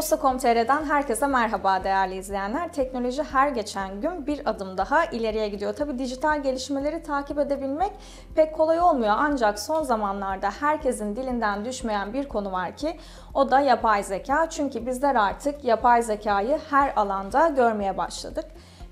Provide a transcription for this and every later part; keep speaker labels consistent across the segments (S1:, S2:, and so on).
S1: Posta.com.tr'den herkese merhaba değerli izleyenler. Teknoloji her geçen gün bir adım daha ileriye gidiyor. Tabi dijital gelişmeleri takip edebilmek pek kolay olmuyor. Ancak son zamanlarda herkesin dilinden düşmeyen bir konu var ki o da yapay zeka. Çünkü bizler artık yapay zekayı her alanda görmeye başladık.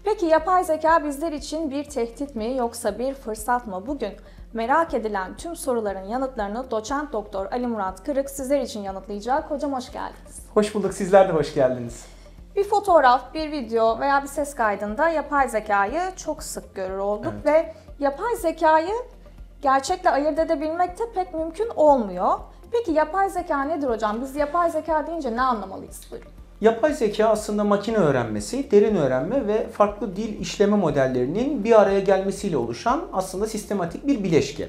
S1: Peki yapay zeka bizler için bir tehdit mi yoksa bir fırsat mı? Bugün merak edilen tüm soruların yanıtlarını doçent doktor Ali Murat Kırık sizler için yanıtlayacak. Hocam hoş geldiniz.
S2: Hoş bulduk. Sizler de hoş geldiniz.
S1: Bir fotoğraf, bir video veya bir ses kaydında yapay zekayı çok sık görür olduk
S2: Evet.
S1: ve yapay zekayı gerçekle ayırt edebilmek de pek mümkün olmuyor. Peki yapay zeka nedir hocam? Biz yapay zeka deyince ne anlamalıyız? Buyurun.
S2: Yapay zeka aslında makine öğrenmesi, derin öğrenme ve farklı dil işleme modellerinin bir araya gelmesiyle oluşan aslında sistematik bir bileşke.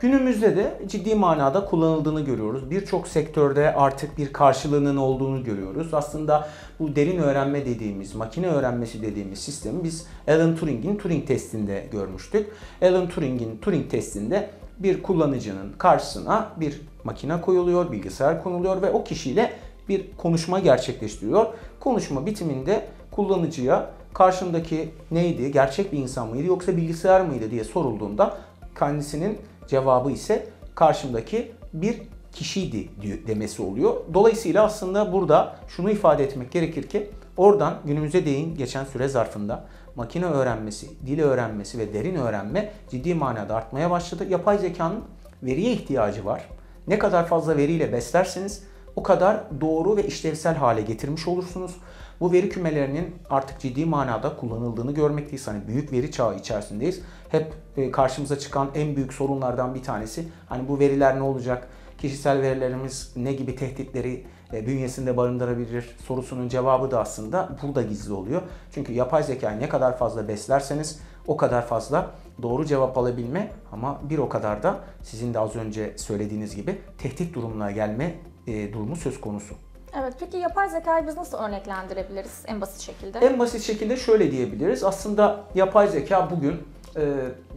S2: Günümüzde de ciddi manada kullanıldığını görüyoruz. Birçok sektörde artık bir karşılığının olduğunu görüyoruz. Aslında bu derin öğrenme dediğimiz, makine öğrenmesi dediğimiz sistemi biz Alan Turing'in Turing testinde görmüştük. Alan Turing'in Turing testinde bir kullanıcının karşısına bir makine koyuluyor, bilgisayar konuluyor ve o kişiyle bir konuşma gerçekleştiriyor. Konuşma bitiminde kullanıcıya karşındaki neydi, gerçek bir insan mıydı yoksa bilgisayar mıydı diye sorulduğunda kendisinin cevabı ise karşımdaki bir kişiydi demesi oluyor. Dolayısıyla aslında burada şunu ifade etmek gerekir ki oradan günümüze değin geçen süre zarfında makine öğrenmesi, dil öğrenmesi ve derin öğrenme ciddi manada artmaya başladı. Yapay zekanın veriye ihtiyacı var. Ne kadar fazla veriyle beslerseniz o kadar doğru ve işlevsel hale getirmiş olursunuz. Bu veri kümelerinin artık ciddi manada kullanıldığını görmekteyiz. Hani büyük veri çağı içerisindeyiz. Hep e, karşımıza çıkan en büyük sorunlardan bir tanesi hani bu veriler ne olacak? Kişisel verilerimiz ne gibi tehditleri e, bünyesinde barındırabilir sorusunun cevabı da aslında burada gizli oluyor. Çünkü yapay zekayı ne kadar fazla beslerseniz o kadar fazla doğru cevap alabilme ama bir o kadar da sizin de az önce söylediğiniz gibi tehdit durumuna gelme e, durumu söz konusu.
S1: Evet, peki yapay zekayı biz nasıl örneklendirebiliriz en basit şekilde?
S2: En basit şekilde şöyle diyebiliriz. Aslında yapay zeka bugün e,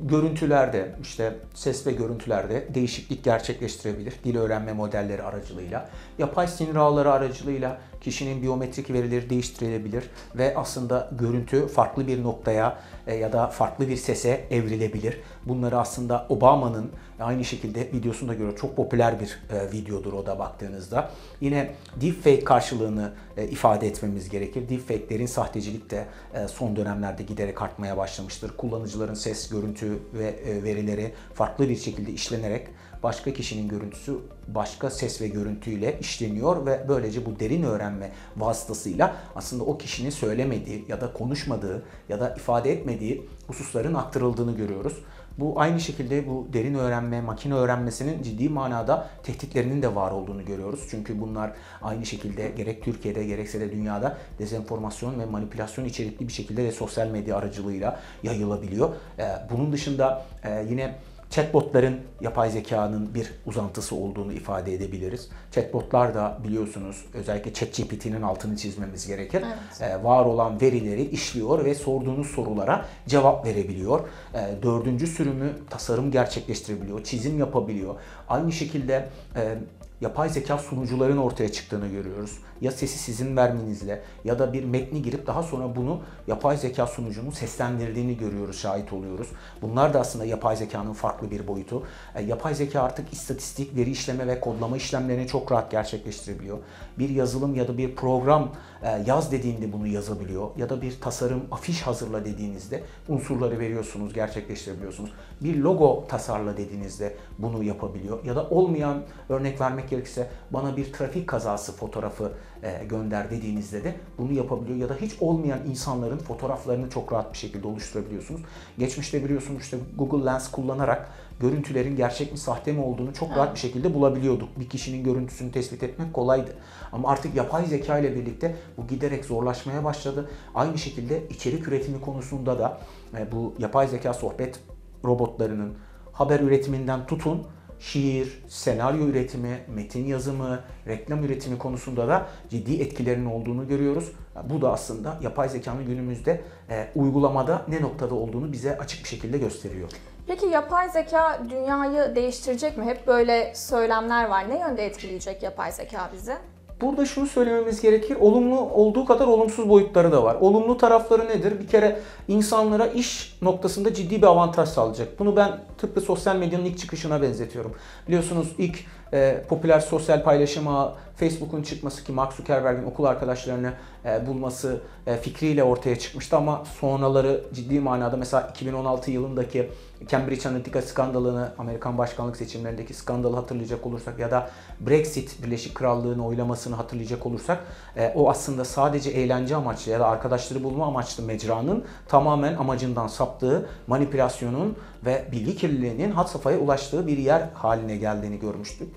S2: görüntülerde, işte ses ve görüntülerde değişiklik gerçekleştirebilir. Dil öğrenme modelleri aracılığıyla, yapay sinir ağları aracılığıyla kişinin biyometrik verileri değiştirilebilir ve aslında görüntü farklı bir noktaya e, ya da farklı bir sese evrilebilir. Bunları aslında Obama'nın aynı şekilde videosunda göre çok popüler bir e, videodur o da baktığınızda. Yine deepfake karşılığını e, ifade etmemiz gerekir. Deepfake'lerin sahtecilik de son dönemlerde giderek artmaya başlamıştır. Kullanıcıların ses, görüntü ve e, verileri farklı bir şekilde işlenerek başka kişinin görüntüsü başka ses ve görüntüyle işleniyor ve böylece bu derin öğrenme vasıtasıyla aslında o kişinin söylemediği ya da konuşmadığı ya da ifade etmediği hususların aktarıldığını görüyoruz. Bu aynı şekilde bu derin öğrenme, makine öğrenmesinin ciddi manada tehditlerinin de var olduğunu görüyoruz. Çünkü bunlar aynı şekilde gerek Türkiye'de gerekse de dünyada dezenformasyon ve manipülasyon içerikli bir şekilde de sosyal medya aracılığıyla yayılabiliyor. Ee, Bunun dışında e, yine Chatbotların yapay zekanın bir uzantısı olduğunu ifade edebiliriz. Chatbotlar da biliyorsunuz özellikle ChatGPT'nin altını çizmemiz gerekir.
S1: Evet.
S2: Ee, var olan verileri işliyor ve sorduğunuz sorulara cevap verebiliyor. Ee, dördüncü sürümü tasarım gerçekleştirebiliyor, çizim yapabiliyor. Aynı şekilde e, yapay zeka sunucuların ortaya çıktığını görüyoruz. Ya sesi sizin vermenizle ya da bir metni girip daha sonra bunu yapay zeka sunucunun seslendirdiğini görüyoruz, şahit oluyoruz. Bunlar da aslında yapay zekanın farklı bir boyutu. E, yapay zeka artık istatistik, veri işleme ve kodlama işlemlerini çok rahat gerçekleştirebiliyor. Bir yazılım ya da bir program e, yaz dediğinde bunu yazabiliyor. Ya da bir tasarım, afiş hazırla dediğinizde unsurları veriyorsunuz, gerçekleştirebiliyorsunuz. Bir logo tasarla dediğinizde bunu yapabiliyor. Ya da olmayan örnek vermek gerekirse bana bir trafik kazası fotoğrafı e, gönder dediğinizde de bunu yapabiliyor. Ya da hiç olmayan insanların fotoğraflarını çok rahat bir şekilde oluşturabiliyorsunuz. Geçmişte biliyorsunuz işte Google Lens kullanarak görüntülerin gerçek mi sahte mi olduğunu çok rahat bir şekilde bulabiliyorduk. Bir kişinin görüntüsünü tespit etmek kolaydı. Ama artık yapay zeka ile birlikte bu giderek zorlaşmaya başladı. Aynı şekilde içerik üretimi konusunda da e, bu yapay zeka sohbet robotlarının haber üretiminden tutun şiir, senaryo üretimi, metin yazımı, reklam üretimi konusunda da ciddi etkilerinin olduğunu görüyoruz. Bu da aslında yapay zekanın günümüzde e, uygulamada ne noktada olduğunu bize açık bir şekilde gösteriyor.
S1: Peki yapay zeka dünyayı değiştirecek mi? Hep böyle söylemler var. Ne yönde etkileyecek yapay zeka bizi?
S2: Burada şunu söylememiz gerekir. Olumlu olduğu kadar olumsuz boyutları da var. Olumlu tarafları nedir? Bir kere insanlara iş noktasında ciddi bir avantaj sağlayacak. Bunu ben tıpkı sosyal medyanın ilk çıkışına benzetiyorum. Biliyorsunuz ilk e, popüler sosyal paylaşım ağı Facebook'un çıkması ki Mark Zuckerberg'in okul arkadaşlarını e, bulması e, fikriyle ortaya çıkmıştı ama sonraları ciddi manada mesela 2016 yılındaki Cambridge Analytica skandalını, Amerikan başkanlık seçimlerindeki skandalı hatırlayacak olursak ya da Brexit Birleşik Krallığı'nın oylamasını hatırlayacak olursak e, o aslında sadece eğlence amaçlı ya da arkadaşları bulma amaçlı mecranın tamamen amacından saptığı, manipülasyonun ve bilgi kirliliğinin had safhaya ulaştığı bir yer haline geldiğini görmüştük.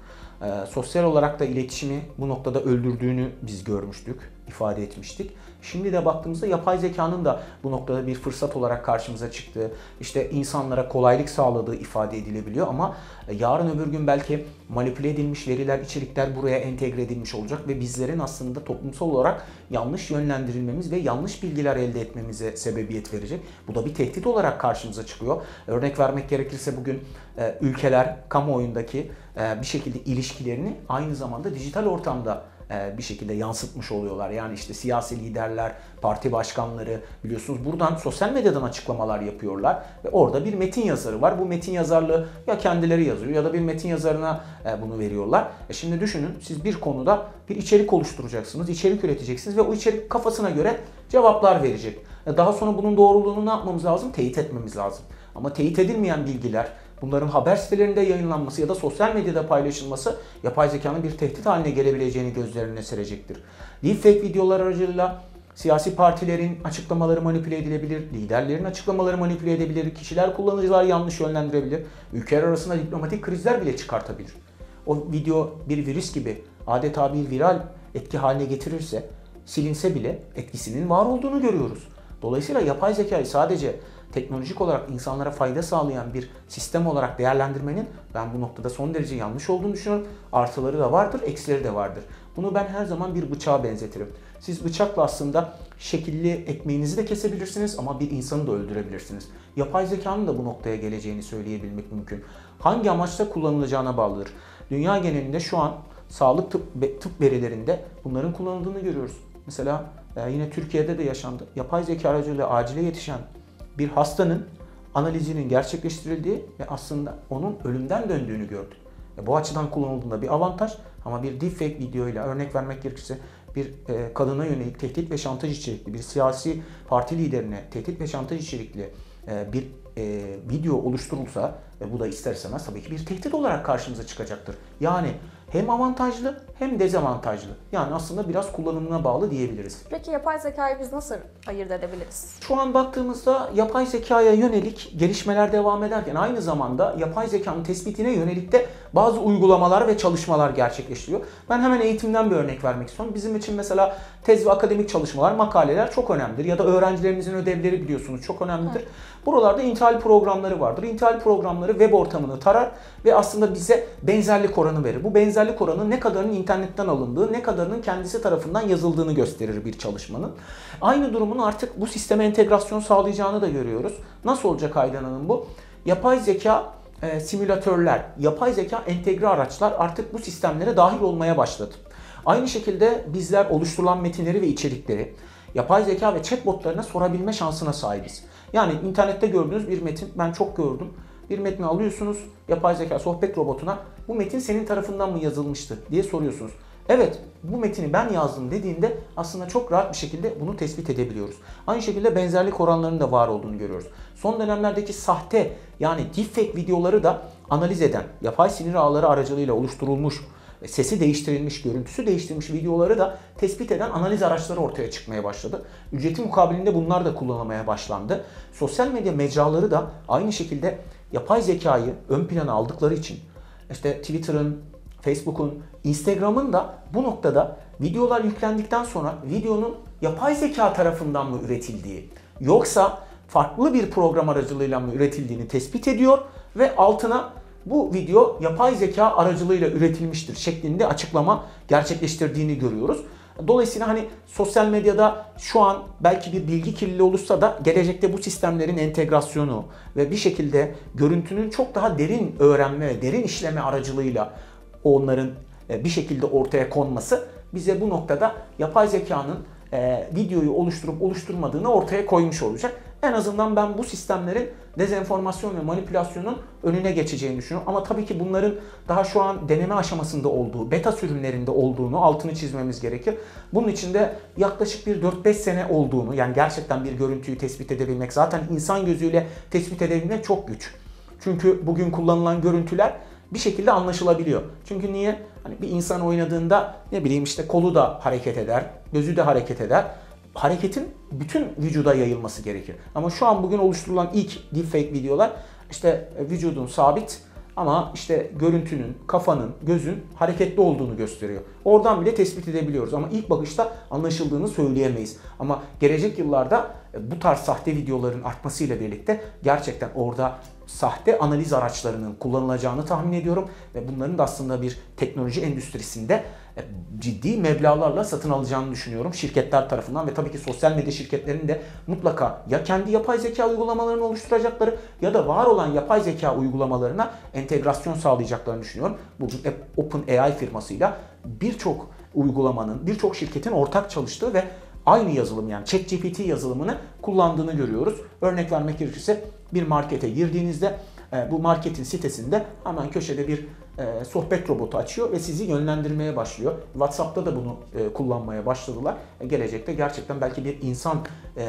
S2: E, sosyal olarak da iletişimi bu noktada öldürdüğünü biz görmüştük, ifade etmiştik. Şimdi de baktığımızda yapay zekanın da bu noktada bir fırsat olarak karşımıza çıktığı, işte insanlara kolaylık sağladığı ifade edilebiliyor ama e, yarın öbür gün belki manipüle edilmiş veriler, içerikler buraya entegre edilmiş olacak ve bizlerin aslında toplumsal olarak yanlış yönlendirilmemiz ve yanlış bilgiler elde etmemize sebebiyet verecek. Bu da bir tehdit olarak karşımıza çıkıyor. Örnek vermek gerekirse bugün e, ülkeler kamuoyundaki e, bir şekilde ilişkilerini aynı zamanda dijital ortamda bir şekilde yansıtmış oluyorlar. Yani işte siyasi liderler, parti başkanları biliyorsunuz buradan sosyal medyadan açıklamalar yapıyorlar ve orada bir metin yazarı var. Bu metin yazarlığı ya kendileri yazıyor ya da bir metin yazarına e, bunu veriyorlar. E şimdi düşünün siz bir konuda bir içerik oluşturacaksınız, içerik üreteceksiniz ve o içerik kafasına göre cevaplar verecek. Daha sonra bunun doğruluğunu ne yapmamız lazım? Teyit etmemiz lazım. Ama teyit edilmeyen bilgiler, bunların haber sitelerinde yayınlanması ya da sosyal medyada paylaşılması yapay zekanın bir tehdit haline gelebileceğini gözlerine serecektir. Deepfake videolar aracılığıyla siyasi partilerin açıklamaları manipüle edilebilir, liderlerin açıklamaları manipüle edebilir, kişiler kullanıcılar yanlış yönlendirebilir, ülkeler arasında diplomatik krizler bile çıkartabilir. O video bir virüs gibi adeta bir viral etki haline getirirse silinse bile etkisinin var olduğunu görüyoruz. Dolayısıyla yapay zekayı sadece teknolojik olarak insanlara fayda sağlayan bir sistem olarak değerlendirmenin ben bu noktada son derece yanlış olduğunu düşünüyorum. Artıları da vardır, eksileri de vardır. Bunu ben her zaman bir bıçağa benzetirim. Siz bıçakla aslında şekilli ekmeğinizi de kesebilirsiniz ama bir insanı da öldürebilirsiniz. Yapay zekanın da bu noktaya geleceğini söyleyebilmek mümkün. Hangi amaçla kullanılacağına bağlıdır. Dünya genelinde şu an sağlık tıp, tıp verilerinde bunların kullanıldığını görüyoruz. Mesela e, yine Türkiye'de de yaşandı. Yapay zeka aracılığıyla acile yetişen bir hastanın analizinin gerçekleştirildiği ve aslında onun ölümden döndüğünü gördük. E, bu açıdan kullanıldığında bir avantaj ama bir deepfake videoyla örnek vermek gerekirse bir e, kadına yönelik tehdit ve şantaj içerikli, bir siyasi parti liderine tehdit ve şantaj içerikli e, bir video oluşturulsa ve bu da ister istemez tabii ki bir tehdit olarak karşımıza çıkacaktır. Yani hem avantajlı hem dezavantajlı. Yani aslında biraz kullanımına bağlı diyebiliriz.
S1: Peki yapay zekayı biz nasıl ayırt edebiliriz?
S2: Şu an baktığımızda yapay zekaya yönelik gelişmeler devam ederken aynı zamanda yapay zekanın tespitine yönelik de bazı uygulamalar ve çalışmalar gerçekleştiriyor. Ben hemen eğitimden bir örnek vermek istiyorum. Bizim için mesela tez ve akademik çalışmalar, makaleler çok önemlidir. Ya da öğrencilerimizin ödevleri biliyorsunuz çok önemlidir. Evet. Buralarda intihal programları vardır. İntihal programları web ortamını tarar ve aslında bize benzerlik oranı verir. Bu benzerlik oranı ne kadarının internetten alındığı, ne kadarının kendisi tarafından yazıldığını gösterir bir çalışmanın. Aynı durumun artık bu sisteme entegrasyon sağlayacağını da görüyoruz. Nasıl olacak Aydan Hanım bu? Yapay zeka e, simülatörler, yapay zeka entegre araçlar artık bu sistemlere dahil olmaya başladı. Aynı şekilde bizler oluşturulan metinleri ve içerikleri yapay zeka ve chatbotlarına sorabilme şansına sahibiz. Yani internette gördüğünüz bir metin ben çok gördüm. Bir metni alıyorsunuz yapay zeka sohbet robotuna bu metin senin tarafından mı yazılmıştı diye soruyorsunuz. Evet bu metini ben yazdım dediğinde aslında çok rahat bir şekilde bunu tespit edebiliyoruz. Aynı şekilde benzerlik oranlarının da var olduğunu görüyoruz. Son dönemlerdeki sahte yani deepfake videoları da analiz eden yapay sinir ağları aracılığıyla oluşturulmuş sesi değiştirilmiş, görüntüsü değiştirilmiş videoları da tespit eden analiz araçları ortaya çıkmaya başladı. Ücreti mukabilinde bunlar da kullanılmaya başlandı. Sosyal medya mecraları da aynı şekilde yapay zekayı ön plana aldıkları için işte Twitter'ın, Facebook'un, Instagram'ın da bu noktada videolar yüklendikten sonra videonun yapay zeka tarafından mı üretildiği yoksa farklı bir program aracılığıyla mı üretildiğini tespit ediyor ve altına bu video yapay zeka aracılığıyla üretilmiştir şeklinde açıklama gerçekleştirdiğini görüyoruz. Dolayısıyla hani sosyal medyada şu an belki bir bilgi kirliliği olursa da gelecekte bu sistemlerin entegrasyonu ve bir şekilde görüntünün çok daha derin öğrenme ve derin işleme aracılığıyla onların e, bir şekilde ortaya konması bize bu noktada yapay zekanın e, videoyu oluşturup oluşturmadığını ortaya koymuş olacak. En azından ben bu sistemlerin dezenformasyon ve manipülasyonun önüne geçeceğini düşünüyorum. Ama tabii ki bunların daha şu an deneme aşamasında olduğu, beta sürümlerinde olduğunu altını çizmemiz gerekir. Bunun için de yaklaşık bir 4-5 sene olduğunu, yani gerçekten bir görüntüyü tespit edebilmek, zaten insan gözüyle tespit edebilmek çok güç. Çünkü bugün kullanılan görüntüler bir şekilde anlaşılabiliyor. Çünkü niye? Hani bir insan oynadığında ne bileyim işte kolu da hareket eder, gözü de hareket eder. Hareketin bütün vücuda yayılması gerekir. Ama şu an bugün oluşturulan ilk deepfake videolar işte vücudun sabit ama işte görüntünün, kafanın, gözün hareketli olduğunu gösteriyor. Oradan bile tespit edebiliyoruz ama ilk bakışta anlaşıldığını söyleyemeyiz. Ama gelecek yıllarda e, bu tarz sahte videoların artmasıyla birlikte gerçekten orada sahte analiz araçlarının kullanılacağını tahmin ediyorum ve bunların da aslında bir teknoloji endüstrisinde e, ciddi meblağlarla satın alacağını düşünüyorum şirketler tarafından ve tabii ki sosyal medya şirketlerinin de mutlaka ya kendi yapay zeka uygulamalarını oluşturacakları ya da var olan yapay zeka uygulamalarına entegrasyon sağlayacaklarını düşünüyorum. Bugün OpenAI firmasıyla birçok uygulamanın, birçok şirketin ortak çalıştığı ve aynı yazılım yani ChatGPT yazılımını kullandığını görüyoruz. Örnek vermek gerekirse bir markete girdiğinizde e, bu marketin sitesinde hemen köşede bir e, sohbet robotu açıyor ve sizi yönlendirmeye başlıyor. WhatsApp'ta da bunu e, kullanmaya başladılar. Gelecekte gerçekten belki bir insan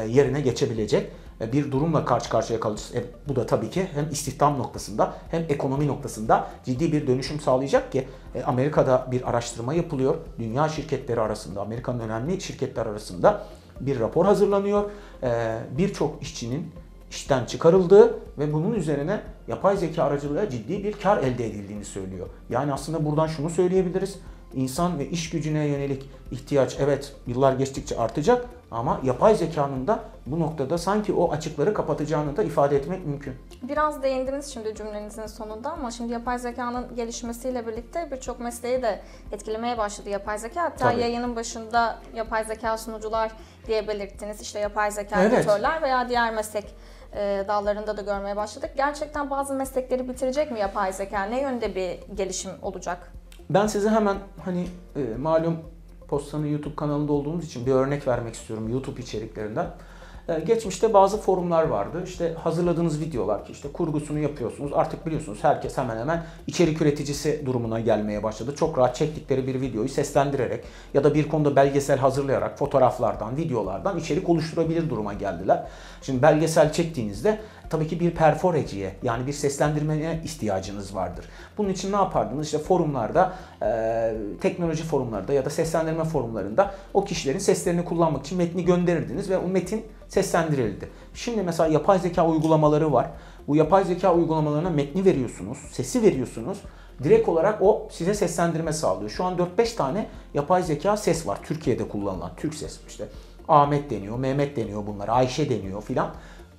S2: yerine geçebilecek bir durumla karşı karşıya kalacağız. E, bu da tabii ki hem istihdam noktasında hem ekonomi noktasında ciddi bir dönüşüm sağlayacak ki e, Amerika'da bir araştırma yapılıyor. Dünya şirketleri arasında, Amerika'nın önemli şirketler arasında bir rapor hazırlanıyor. E, Birçok işçinin işten çıkarıldığı ve bunun üzerine yapay zeka aracılığıyla ciddi bir kar elde edildiğini söylüyor. Yani aslında buradan şunu söyleyebiliriz. İnsan ve iş gücüne yönelik ihtiyaç evet yıllar geçtikçe artacak ama yapay zekanın da bu noktada sanki o açıkları kapatacağını da ifade etmek mümkün.
S1: Biraz değindiniz şimdi cümlenizin sonunda ama şimdi yapay zekanın gelişmesiyle birlikte birçok mesleği de etkilemeye başladı yapay zeka. Hatta Tabii. yayının başında yapay zeka sunucular diye belirttiniz. İşte yapay zeka evet. editörler veya diğer meslek e, dallarında da görmeye başladık. Gerçekten bazı meslekleri bitirecek mi yapay zeka? Ne yönde bir gelişim olacak?
S2: Ben size hemen hani e, malum Postanın YouTube kanalında olduğumuz için bir örnek vermek istiyorum YouTube içeriklerinden. Ee, geçmişte bazı forumlar vardı. İşte hazırladığınız videolar ki işte kurgusunu yapıyorsunuz. Artık biliyorsunuz herkes hemen hemen içerik üreticisi durumuna gelmeye başladı. Çok rahat çektikleri bir videoyu seslendirerek ya da bir konuda belgesel hazırlayarak fotoğraflardan, videolardan içerik oluşturabilir duruma geldiler. Şimdi belgesel çektiğinizde tabii ki bir perforeciye yani bir seslendirmeye ihtiyacınız vardır. Bunun için ne yapardınız? İşte forumlarda, e, teknoloji forumlarda ya da seslendirme forumlarında o kişilerin seslerini kullanmak için metni gönderirdiniz ve o metin seslendirildi. Şimdi mesela yapay zeka uygulamaları var. Bu yapay zeka uygulamalarına metni veriyorsunuz, sesi veriyorsunuz. Direkt olarak o size seslendirme sağlıyor. Şu an 4-5 tane yapay zeka ses var Türkiye'de kullanılan. Türk ses işte. Ahmet deniyor, Mehmet deniyor bunlar, Ayşe deniyor filan.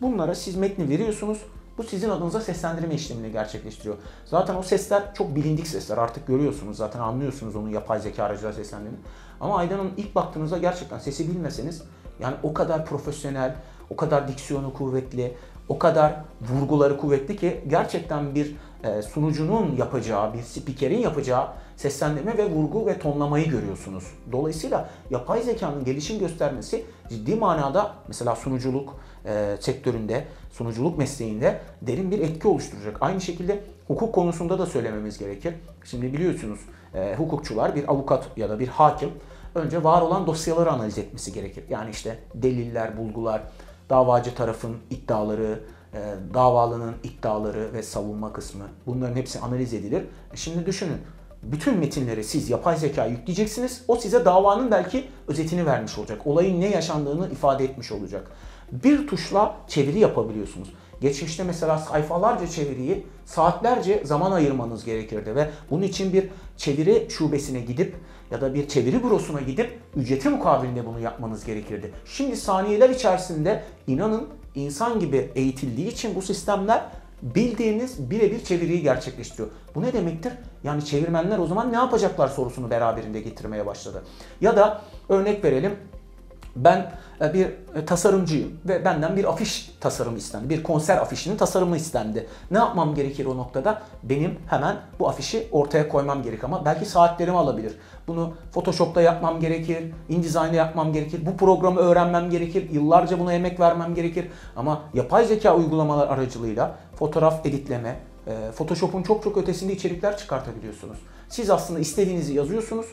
S2: Bunlara siz metni veriyorsunuz. Bu sizin adınıza seslendirme işlemini gerçekleştiriyor. Zaten o sesler çok bilindik sesler. Artık görüyorsunuz zaten anlıyorsunuz onu yapay zeka aracıyla seslendiğini. Ama Aydan'ın ilk baktığınızda gerçekten sesi bilmeseniz yani o kadar profesyonel, o kadar diksiyonu kuvvetli, o kadar vurguları kuvvetli ki gerçekten bir e, sunucunun yapacağı, bir spikerin yapacağı seslendirme ve vurgu ve tonlamayı görüyorsunuz. Dolayısıyla yapay zekanın gelişim göstermesi ciddi manada mesela sunuculuk e, sektöründe, sunuculuk mesleğinde derin bir etki oluşturacak. Aynı şekilde hukuk konusunda da söylememiz gerekir. Şimdi biliyorsunuz e, hukukçular bir avukat ya da bir hakim önce var olan dosyaları analiz etmesi gerekir. Yani işte deliller, bulgular, davacı tarafın iddiaları, e, davalının iddiaları ve savunma kısmı bunların hepsi analiz edilir. E, şimdi düşünün bütün metinleri siz yapay zeka yükleyeceksiniz. O size davanın belki özetini vermiş olacak. Olayın ne yaşandığını ifade etmiş olacak. Bir tuşla çeviri yapabiliyorsunuz. Geçmişte mesela sayfalarca çeviriyi saatlerce zaman ayırmanız gerekirdi ve bunun için bir çeviri şubesine gidip ya da bir çeviri bürosuna gidip ücreti mukabilinde bunu yapmanız gerekirdi. Şimdi saniyeler içerisinde inanın insan gibi eğitildiği için bu sistemler bildiğiniz birebir çeviriyi gerçekleştiriyor. Bu ne demektir? Yani çevirmenler o zaman ne yapacaklar sorusunu beraberinde getirmeye başladı. Ya da örnek verelim Ben e, bir e, tasarımcıyım ve benden bir afiş tasarımı istendi. Bir konser afişinin tasarımı istendi. Ne yapmam gerekir o noktada? Benim hemen bu afişi ortaya koymam gerek ama belki saatlerimi alabilir. Bunu Photoshop'ta yapmam gerekir, InDesign'da yapmam gerekir, bu programı öğrenmem gerekir, yıllarca buna emek vermem gerekir. Ama yapay zeka uygulamalar aracılığıyla fotoğraf editleme, e, Photoshop'un çok çok ötesinde içerikler çıkartabiliyorsunuz. Siz aslında istediğinizi yazıyorsunuz.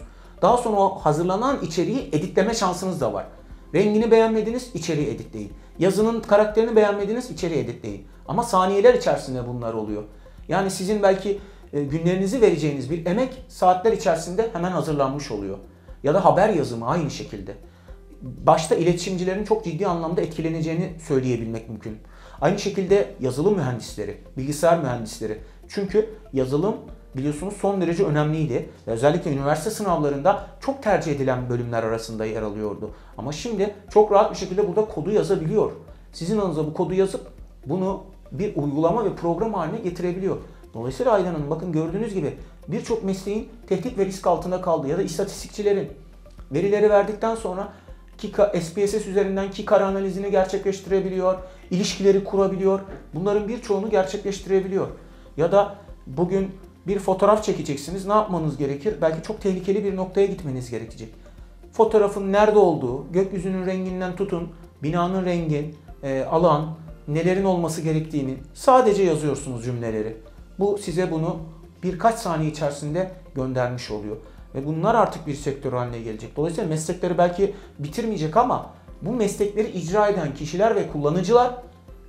S2: Daha sonra o hazırlanan içeriği editleme şansınız da var. Rengini beğenmediniz, içeriği editleyin. Yazının karakterini beğenmediniz, içeriği editleyin. Ama saniyeler içerisinde bunlar oluyor. Yani sizin belki e, günlerinizi vereceğiniz bir emek saatler içerisinde hemen hazırlanmış oluyor. Ya da haber yazımı aynı şekilde. Başta iletişimcilerin çok ciddi anlamda etkileneceğini söyleyebilmek mümkün. Aynı şekilde yazılım mühendisleri, bilgisayar mühendisleri. Çünkü yazılım biliyorsunuz son derece önemliydi. Özellikle üniversite sınavlarında çok tercih edilen bölümler arasında yer alıyordu. Ama şimdi çok rahat bir şekilde burada kodu yazabiliyor. Sizin alanınıza bu kodu yazıp bunu bir uygulama ve program haline getirebiliyor. Dolayısıyla Aydan Hanım bakın gördüğünüz gibi birçok mesleğin tehdit ve risk altında kaldı ya da istatistikçilerin verileri verdikten sonra Kika, SPSS üzerinden ki kar analizini gerçekleştirebiliyor, ilişkileri kurabiliyor. Bunların birçoğunu gerçekleştirebiliyor. Ya da bugün bir fotoğraf çekeceksiniz. Ne yapmanız gerekir? Belki çok tehlikeli bir noktaya gitmeniz gerekecek. Fotoğrafın nerede olduğu, gökyüzünün renginden tutun, binanın rengi, e, alan, nelerin olması gerektiğini sadece yazıyorsunuz cümleleri. Bu size bunu birkaç saniye içerisinde göndermiş oluyor. Ve bunlar artık bir sektör haline gelecek. Dolayısıyla meslekleri belki bitirmeyecek ama bu meslekleri icra eden kişiler ve kullanıcılar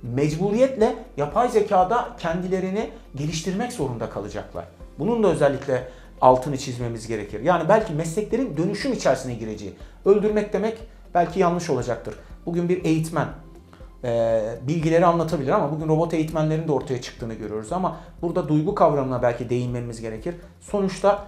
S2: mecburiyetle yapay zekada kendilerini geliştirmek zorunda kalacaklar. Bunun da özellikle altını çizmemiz gerekir. Yani belki mesleklerin dönüşüm içerisine gireceği. Öldürmek demek belki yanlış olacaktır. Bugün bir eğitmen e, bilgileri anlatabilir ama bugün robot eğitmenlerin de ortaya çıktığını görüyoruz. Ama burada duygu kavramına belki değinmemiz gerekir. Sonuçta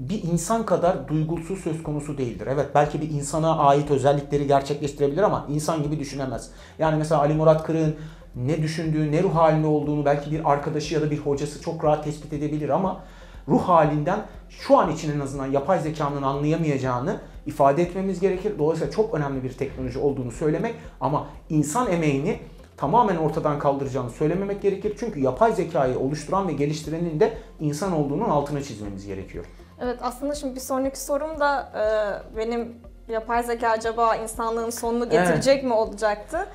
S2: bir insan kadar duygusu söz konusu değildir. Evet belki bir insana ait özellikleri gerçekleştirebilir ama insan gibi düşünemez. Yani mesela Ali Murat Kırık'ın ne düşündüğü, ne ruh halinde olduğunu belki bir arkadaşı ya da bir hocası çok rahat tespit edebilir ama ruh halinden şu an için en azından yapay zekanın anlayamayacağını ifade etmemiz gerekir. Dolayısıyla çok önemli bir teknoloji olduğunu söylemek ama insan emeğini tamamen ortadan kaldıracağını söylememek gerekir. Çünkü yapay zekayı oluşturan ve geliştirenin de insan olduğunun altını çizmemiz gerekiyor.
S1: Evet aslında şimdi bir sonraki sorum da e, benim yapay zeka acaba insanlığın sonunu getirecek mi olacaktı.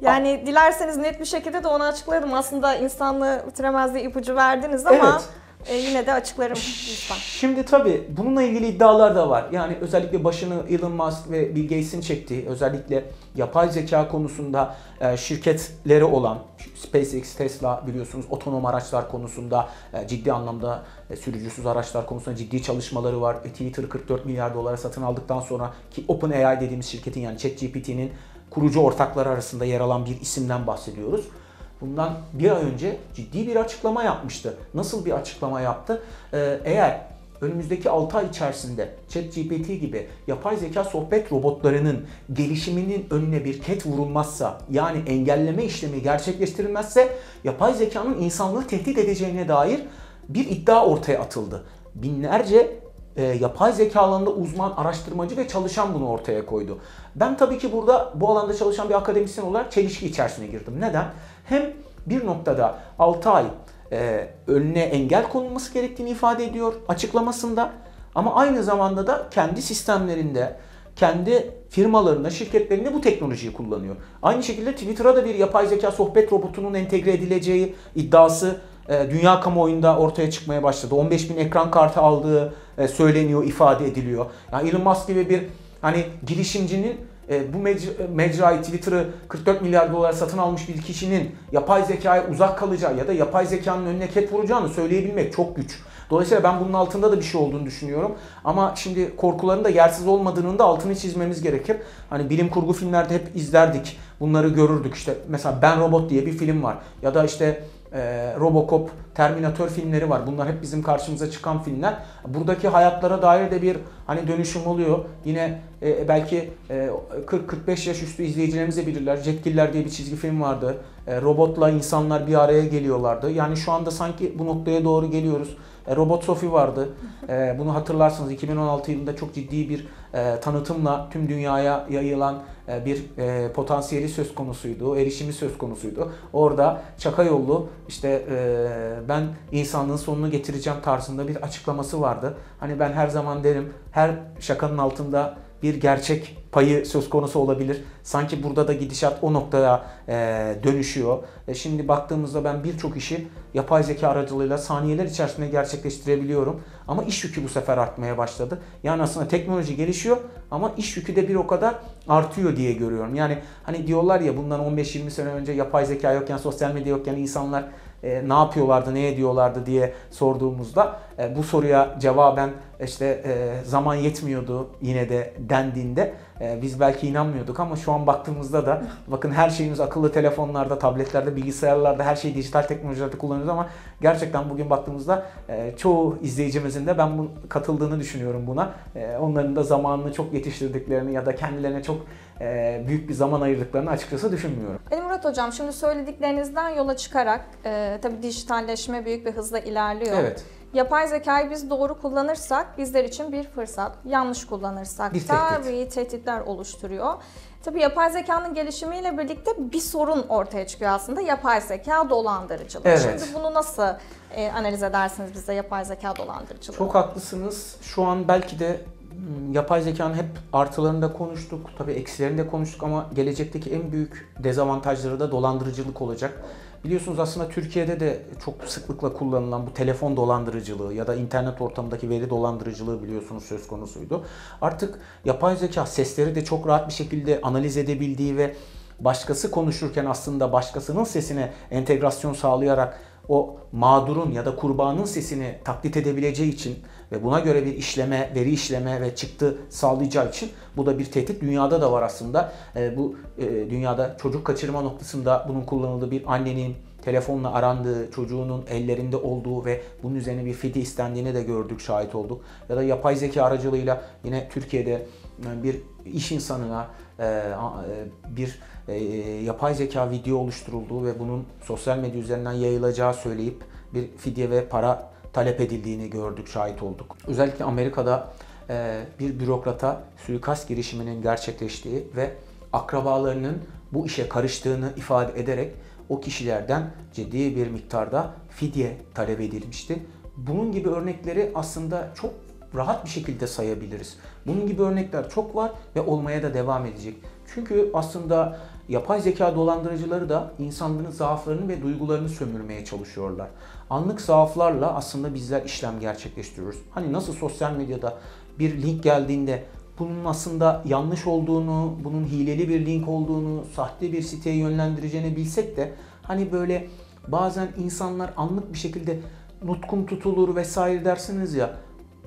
S1: Yani dilerseniz net bir şekilde de onu açıklarım. Aslında insanlığı bitiremez diye ipucu verdiniz ama
S2: Evet.
S1: e, yine de açıklarım lütfen.
S2: Şimdi tabii bununla ilgili iddialar da var. Yani özellikle başını Elon Musk ve Bill Gates'in çektiği özellikle yapay zeka konusunda e, şirketleri olan SpaceX, Tesla biliyorsunuz otonom araçlar konusunda e, ciddi anlamda e, sürücüsüz araçlar konusunda ciddi çalışmaları var. E, Twitter 44 milyar dolara satın aldıktan sonra ki OpenAI dediğimiz şirketin yani ChatGPT'nin kurucu ortakları arasında yer alan bir isimden bahsediyoruz. Bundan bir ay önce ciddi bir açıklama yapmıştı. Nasıl bir açıklama yaptı? Eğer önümüzdeki 6 ay içerisinde ChatGPT gibi yapay zeka sohbet robotlarının gelişiminin önüne bir ket vurulmazsa yani engelleme işlemi gerçekleştirilmezse yapay zekanın insanlığı tehdit edeceğine dair bir iddia ortaya atıldı. Binlerce e, yapay zeka alanında uzman, araştırmacı ve çalışan bunu ortaya koydu. Ben tabii ki burada bu alanda çalışan bir akademisyen olarak çelişki içerisine girdim. Neden? Hem bir noktada 6 ay e, önüne engel konulması gerektiğini ifade ediyor açıklamasında ama aynı zamanda da kendi sistemlerinde, kendi firmalarında, şirketlerinde bu teknolojiyi kullanıyor. Aynı şekilde Twitter'a da bir yapay zeka sohbet robotunun entegre edileceği iddiası e, dünya kamuoyunda ortaya çıkmaya başladı. 15 bin ekran kartı aldığı e, söyleniyor, ifade ediliyor. Yani Elon Musk gibi bir hani girişimcinin bu mecra, mecrayı Twitter'ı 44 milyar dolara satın almış bir kişinin yapay zekaya uzak kalacağı ya da yapay zekanın önüne ket vuracağını söyleyebilmek çok güç. Dolayısıyla ben bunun altında da bir şey olduğunu düşünüyorum. Ama şimdi korkuların da yersiz olmadığının da altını çizmemiz gerekir. Hani bilim kurgu filmlerde hep izlerdik. Bunları görürdük. İşte mesela Ben Robot diye bir film var. Ya da işte e, Robocop, Terminator filmleri var. Bunlar hep bizim karşımıza çıkan filmler. Buradaki hayatlara dair de bir hani dönüşüm oluyor. Yine e, belki e, 40-45 yaş üstü izleyicilerimiz de bilirler. Jetgiller diye bir çizgi film vardı. E, robotla insanlar bir araya geliyorlardı. Yani şu anda sanki bu noktaya doğru geliyoruz. E, Robot Sophie vardı. E, bunu hatırlarsınız 2016 yılında çok ciddi bir tanıtımla tüm dünyaya yayılan bir potansiyeli söz konusuydu, erişimi söz konusuydu. Orada çaka yollu işte ben insanlığın sonunu getireceğim tarzında bir açıklaması vardı. Hani ben her zaman derim her şakanın altında bir gerçek payı söz konusu olabilir. Sanki burada da gidişat o noktaya e, dönüşüyor. E, şimdi baktığımızda ben birçok işi yapay zeka aracılığıyla saniyeler içerisinde gerçekleştirebiliyorum. Ama iş yükü bu sefer artmaya başladı. Yani aslında teknoloji gelişiyor ama iş yükü de bir o kadar artıyor diye görüyorum. Yani hani diyorlar ya bundan 15-20 sene önce yapay zeka yokken, sosyal medya yokken insanlar e, ne yapıyorlardı, ne ediyorlardı diye sorduğumuzda e, bu soruya cevaben işte e, zaman yetmiyordu yine de dendiğinde e, biz belki inanmıyorduk ama şu an baktığımızda da bakın her şeyimiz akıllı telefonlarda, tabletlerde, bilgisayarlarda her şeyi dijital teknolojilerde kullanıyoruz ama gerçekten bugün baktığımızda e, çoğu izleyicimizin de ben bu, katıldığını düşünüyorum buna. E, onların da zamanını çok yetiştirdiklerini ya da kendilerine çok e, büyük bir zaman ayırdıklarını açıkçası düşünmüyorum.
S1: Ali Murat Hocam şimdi söylediklerinizden yola çıkarak e, tabii dijitalleşme büyük bir hızla ilerliyor.
S2: Evet.
S1: Yapay zekayı biz doğru kullanırsak bizler için bir fırsat. Yanlış kullanırsak
S2: Bir tehdit.
S1: tabii tehditler oluşturuyor. Tabii yapay zekanın gelişimiyle birlikte bir sorun ortaya çıkıyor aslında. Yapay zeka dolandırıcılık.
S2: Evet.
S1: Şimdi bunu nasıl e, analiz edersiniz bize yapay zeka dolandırıcılığı?
S2: Çok haklısınız. Şu an belki de hmm, yapay zekanın hep artılarını da konuştuk. Tabii eksilerini de konuştuk ama gelecekteki en büyük dezavantajları da dolandırıcılık olacak. Biliyorsunuz aslında Türkiye'de de çok sıklıkla kullanılan bu telefon dolandırıcılığı ya da internet ortamındaki veri dolandırıcılığı biliyorsunuz söz konusuydu. Artık yapay zeka sesleri de çok rahat bir şekilde analiz edebildiği ve başkası konuşurken aslında başkasının sesine entegrasyon sağlayarak o mağdurun ya da kurbanın sesini taklit edebileceği için ve buna göre bir işleme, veri işleme ve çıktı sağlayacağı için bu da bir tehdit. Dünyada da var aslında. E, bu e, dünyada çocuk kaçırma noktasında bunun kullanıldığı bir annenin telefonla arandığı, çocuğunun ellerinde olduğu ve bunun üzerine bir fidye istendiğini de gördük, şahit olduk. Ya da yapay zeka aracılığıyla yine Türkiye'de e, bir iş insanına e, e, bir yapay zeka video oluşturulduğu ve bunun sosyal medya üzerinden yayılacağı söyleyip bir fidye ve para talep edildiğini gördük, şahit olduk. Özellikle Amerika'da e, bir bürokrata suikast girişiminin gerçekleştiği ve akrabalarının bu işe karıştığını ifade ederek o kişilerden ciddi bir miktarda fidye talep edilmişti. Bunun gibi örnekleri aslında çok rahat bir şekilde sayabiliriz. Bunun gibi örnekler çok var ve olmaya da devam edecek. Çünkü aslında yapay zeka dolandırıcıları da insanların zaaflarını ve duygularını sömürmeye çalışıyorlar. Anlık zaaflarla aslında bizler işlem gerçekleştiriyoruz. Hani nasıl sosyal medyada bir link geldiğinde bunun aslında yanlış olduğunu, bunun hileli bir link olduğunu, sahte bir siteye yönlendireceğini bilsek de hani böyle bazen insanlar anlık bir şekilde nutkun tutulur vesaire dersiniz ya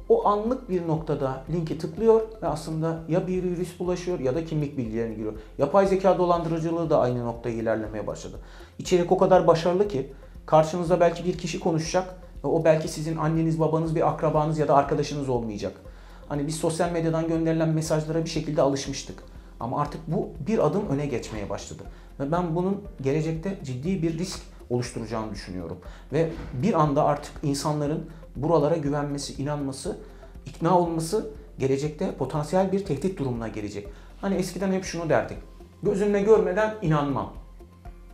S2: o anlık bir noktada linki tıklıyor ve aslında ya bir virüs bulaşıyor ya da kimlik bilgilerini giriyor. Yapay zeka dolandırıcılığı da aynı noktaya ilerlemeye başladı. İçerik o kadar başarılı ki karşınızda belki bir kişi konuşacak ve o belki sizin anneniz, babanız, bir akrabanız ya da arkadaşınız olmayacak. Hani biz sosyal medyadan gönderilen mesajlara bir şekilde alışmıştık. Ama artık bu bir adım öne geçmeye başladı. Ve ben bunun gelecekte ciddi bir risk oluşturacağını düşünüyorum. Ve bir anda artık insanların buralara güvenmesi, inanması, ikna olması gelecekte potansiyel bir tehdit durumuna gelecek. Hani eskiden hep şunu derdik. Gözümle görmeden inanmam.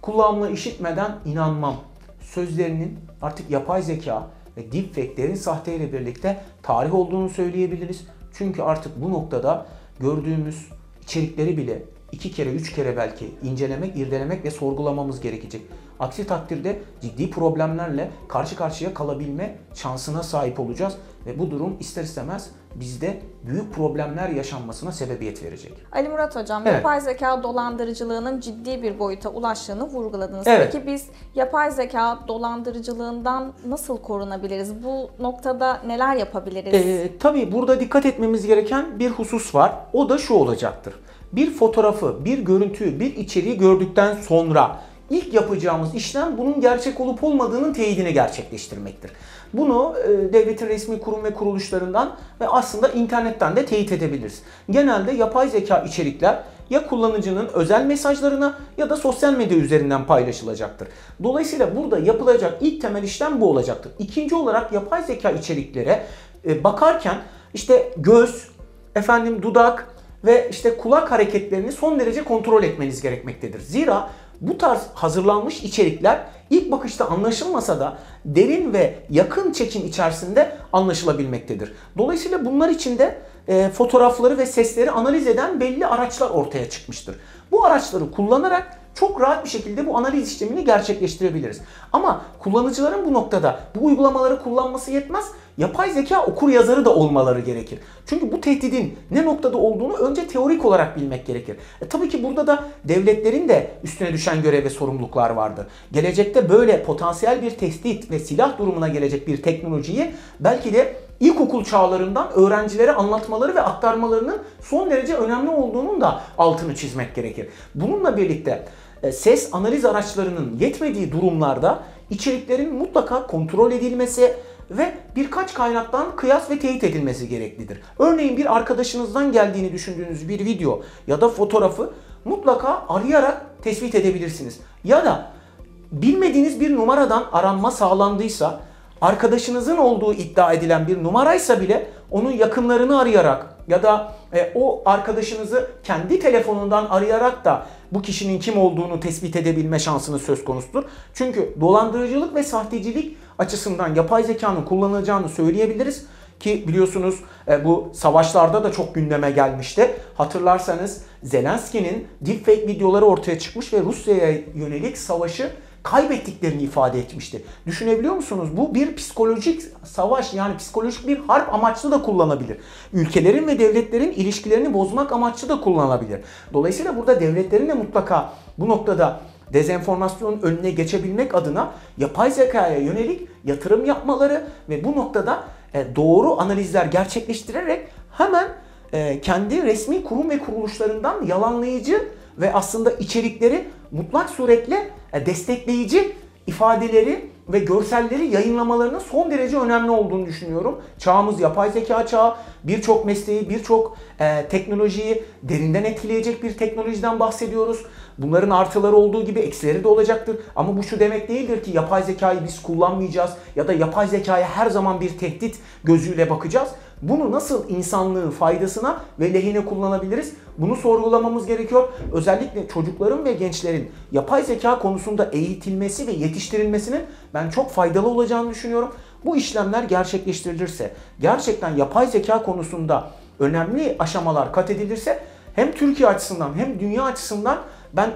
S2: Kulağımla işitmeden inanmam. Sözlerinin artık yapay zeka ve deepfake'lerin sahteyle birlikte tarih olduğunu söyleyebiliriz. Çünkü artık bu noktada gördüğümüz içerikleri bile iki kere, üç kere belki incelemek, irdelemek ve sorgulamamız gerekecek. Aksi takdirde ciddi problemlerle karşı karşıya kalabilme şansına sahip olacağız ve bu durum ister istemez bizde büyük problemler yaşanmasına sebebiyet verecek.
S1: Ali Murat Hocam,
S2: Evet.
S1: yapay zeka dolandırıcılığının ciddi bir boyuta ulaştığını vurguladınız.
S2: Evet.
S1: Peki biz yapay zeka dolandırıcılığından nasıl korunabiliriz? Bu noktada neler yapabiliriz?
S2: Ee, tabii burada dikkat etmemiz gereken bir husus var. O da şu olacaktır. Bir fotoğrafı, bir görüntüyü, bir içeriği gördükten sonra ilk yapacağımız işlem bunun gerçek olup olmadığının teyidini gerçekleştirmektir. Bunu e, devletin resmi kurum ve kuruluşlarından ve aslında internetten de teyit edebiliriz. Genelde yapay zeka içerikler ya kullanıcının özel mesajlarına ya da sosyal medya üzerinden paylaşılacaktır. Dolayısıyla burada yapılacak ilk temel işlem bu olacaktır. İkinci olarak yapay zeka içeriklere e, bakarken işte göz, efendim dudak ve işte kulak hareketlerini son derece kontrol etmeniz gerekmektedir. Zira bu tarz hazırlanmış içerikler ilk bakışta anlaşılmasa da derin ve yakın çekim içerisinde anlaşılabilmektedir. Dolayısıyla bunlar içinde e, fotoğrafları ve sesleri analiz eden belli araçlar ortaya çıkmıştır. Bu araçları kullanarak çok rahat bir şekilde bu analiz işlemini gerçekleştirebiliriz. Ama kullanıcıların bu noktada bu uygulamaları kullanması yetmez. Yapay zeka okur yazarı da olmaları gerekir. Çünkü bu tehdidin ne noktada olduğunu önce teorik olarak bilmek gerekir. E, tabii ki burada da devletlerin de üstüne düşen görev ve sorumluluklar vardır. Gelecekte böyle potansiyel bir tehdit ve silah durumuna gelecek bir teknolojiyi belki de ilkokul çağlarından öğrencilere anlatmaları ve aktarmalarının son derece önemli olduğunun da altını çizmek gerekir. Bununla birlikte ses analiz araçlarının yetmediği durumlarda içeriklerin mutlaka kontrol edilmesi ve birkaç kaynaktan kıyas ve teyit edilmesi gereklidir. Örneğin bir arkadaşınızdan geldiğini düşündüğünüz bir video ya da fotoğrafı mutlaka arayarak tespit edebilirsiniz. Ya da bilmediğiniz bir numaradan aranma sağlandıysa arkadaşınızın olduğu iddia edilen bir numaraysa bile onun yakınlarını arayarak ya da e, o arkadaşınızı kendi telefonundan arayarak da bu kişinin kim olduğunu tespit edebilme şansınız söz konusudur. Çünkü dolandırıcılık ve sahtecilik açısından yapay zekanın kullanılacağını söyleyebiliriz ki biliyorsunuz e, bu savaşlarda da çok gündeme gelmişti. Hatırlarsanız Zelenski'nin deepfake videoları ortaya çıkmış ve Rusya'ya yönelik savaşı kaybettiklerini ifade etmişti. Düşünebiliyor musunuz? Bu bir psikolojik savaş yani psikolojik bir harp amaçlı da kullanabilir. Ülkelerin ve devletlerin ilişkilerini bozmak amaçlı da kullanılabilir. Dolayısıyla burada devletlerin de mutlaka bu noktada dezenformasyonun önüne geçebilmek adına yapay zekaya yönelik yatırım yapmaları ve bu noktada e, doğru analizler gerçekleştirerek hemen e, kendi resmi kurum ve kuruluşlarından yalanlayıcı ve aslında içerikleri mutlak suretle destekleyici ifadeleri ve görselleri yayınlamalarının son derece önemli olduğunu düşünüyorum. Çağımız yapay zeka çağı. Birçok mesleği, birçok e, teknolojiyi derinden etkileyecek bir teknolojiden bahsediyoruz. Bunların artıları olduğu gibi eksileri de olacaktır. Ama bu şu demek değildir ki yapay zekayı biz kullanmayacağız ya da yapay zekaya her zaman bir tehdit gözüyle bakacağız. Bunu nasıl insanlığın faydasına ve lehine kullanabiliriz? Bunu sorgulamamız gerekiyor. Özellikle çocukların ve gençlerin yapay zeka konusunda eğitilmesi ve yetiştirilmesinin ben çok faydalı olacağını düşünüyorum. Bu işlemler gerçekleştirilirse, gerçekten yapay zeka konusunda önemli aşamalar kat edilirse hem Türkiye açısından hem dünya açısından ben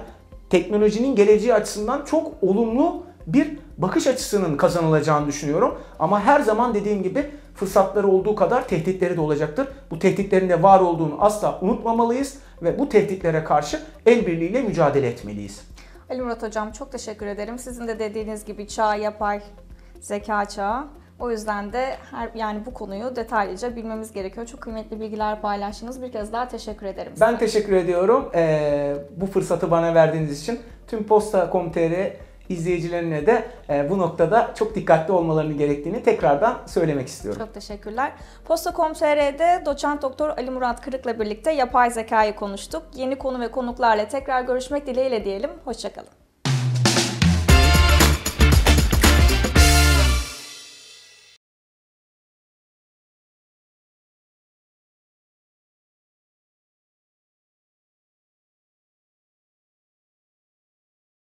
S2: teknolojinin geleceği açısından çok olumlu bir bakış açısının kazanılacağını düşünüyorum. Ama her zaman dediğim gibi fırsatları olduğu kadar tehditleri de olacaktır. Bu tehditlerin de var olduğunu asla unutmamalıyız ve bu tehditlere karşı el birliğiyle mücadele etmeliyiz.
S1: Ali Murat Hocam çok teşekkür ederim. Sizin de dediğiniz gibi çağ yapay zeka çağı. O yüzden de her yani bu konuyu detaylıca bilmemiz gerekiyor. Çok kıymetli bilgiler paylaştınız. Bir kez daha teşekkür ederim. size.
S2: Ben teşekkür ediyorum. Ee, bu fırsatı bana verdiğiniz için tüm Posta.com.tr izleyicilerine de e, bu noktada çok dikkatli olmalarını gerektiğini tekrardan söylemek istiyorum.
S1: Çok teşekkürler. Posta.com.tr'de doçent doktor Ali Murat Kırık'la birlikte yapay zekayı konuştuk. Yeni konu ve konuklarla tekrar görüşmek dileğiyle diyelim. Hoşçakalın.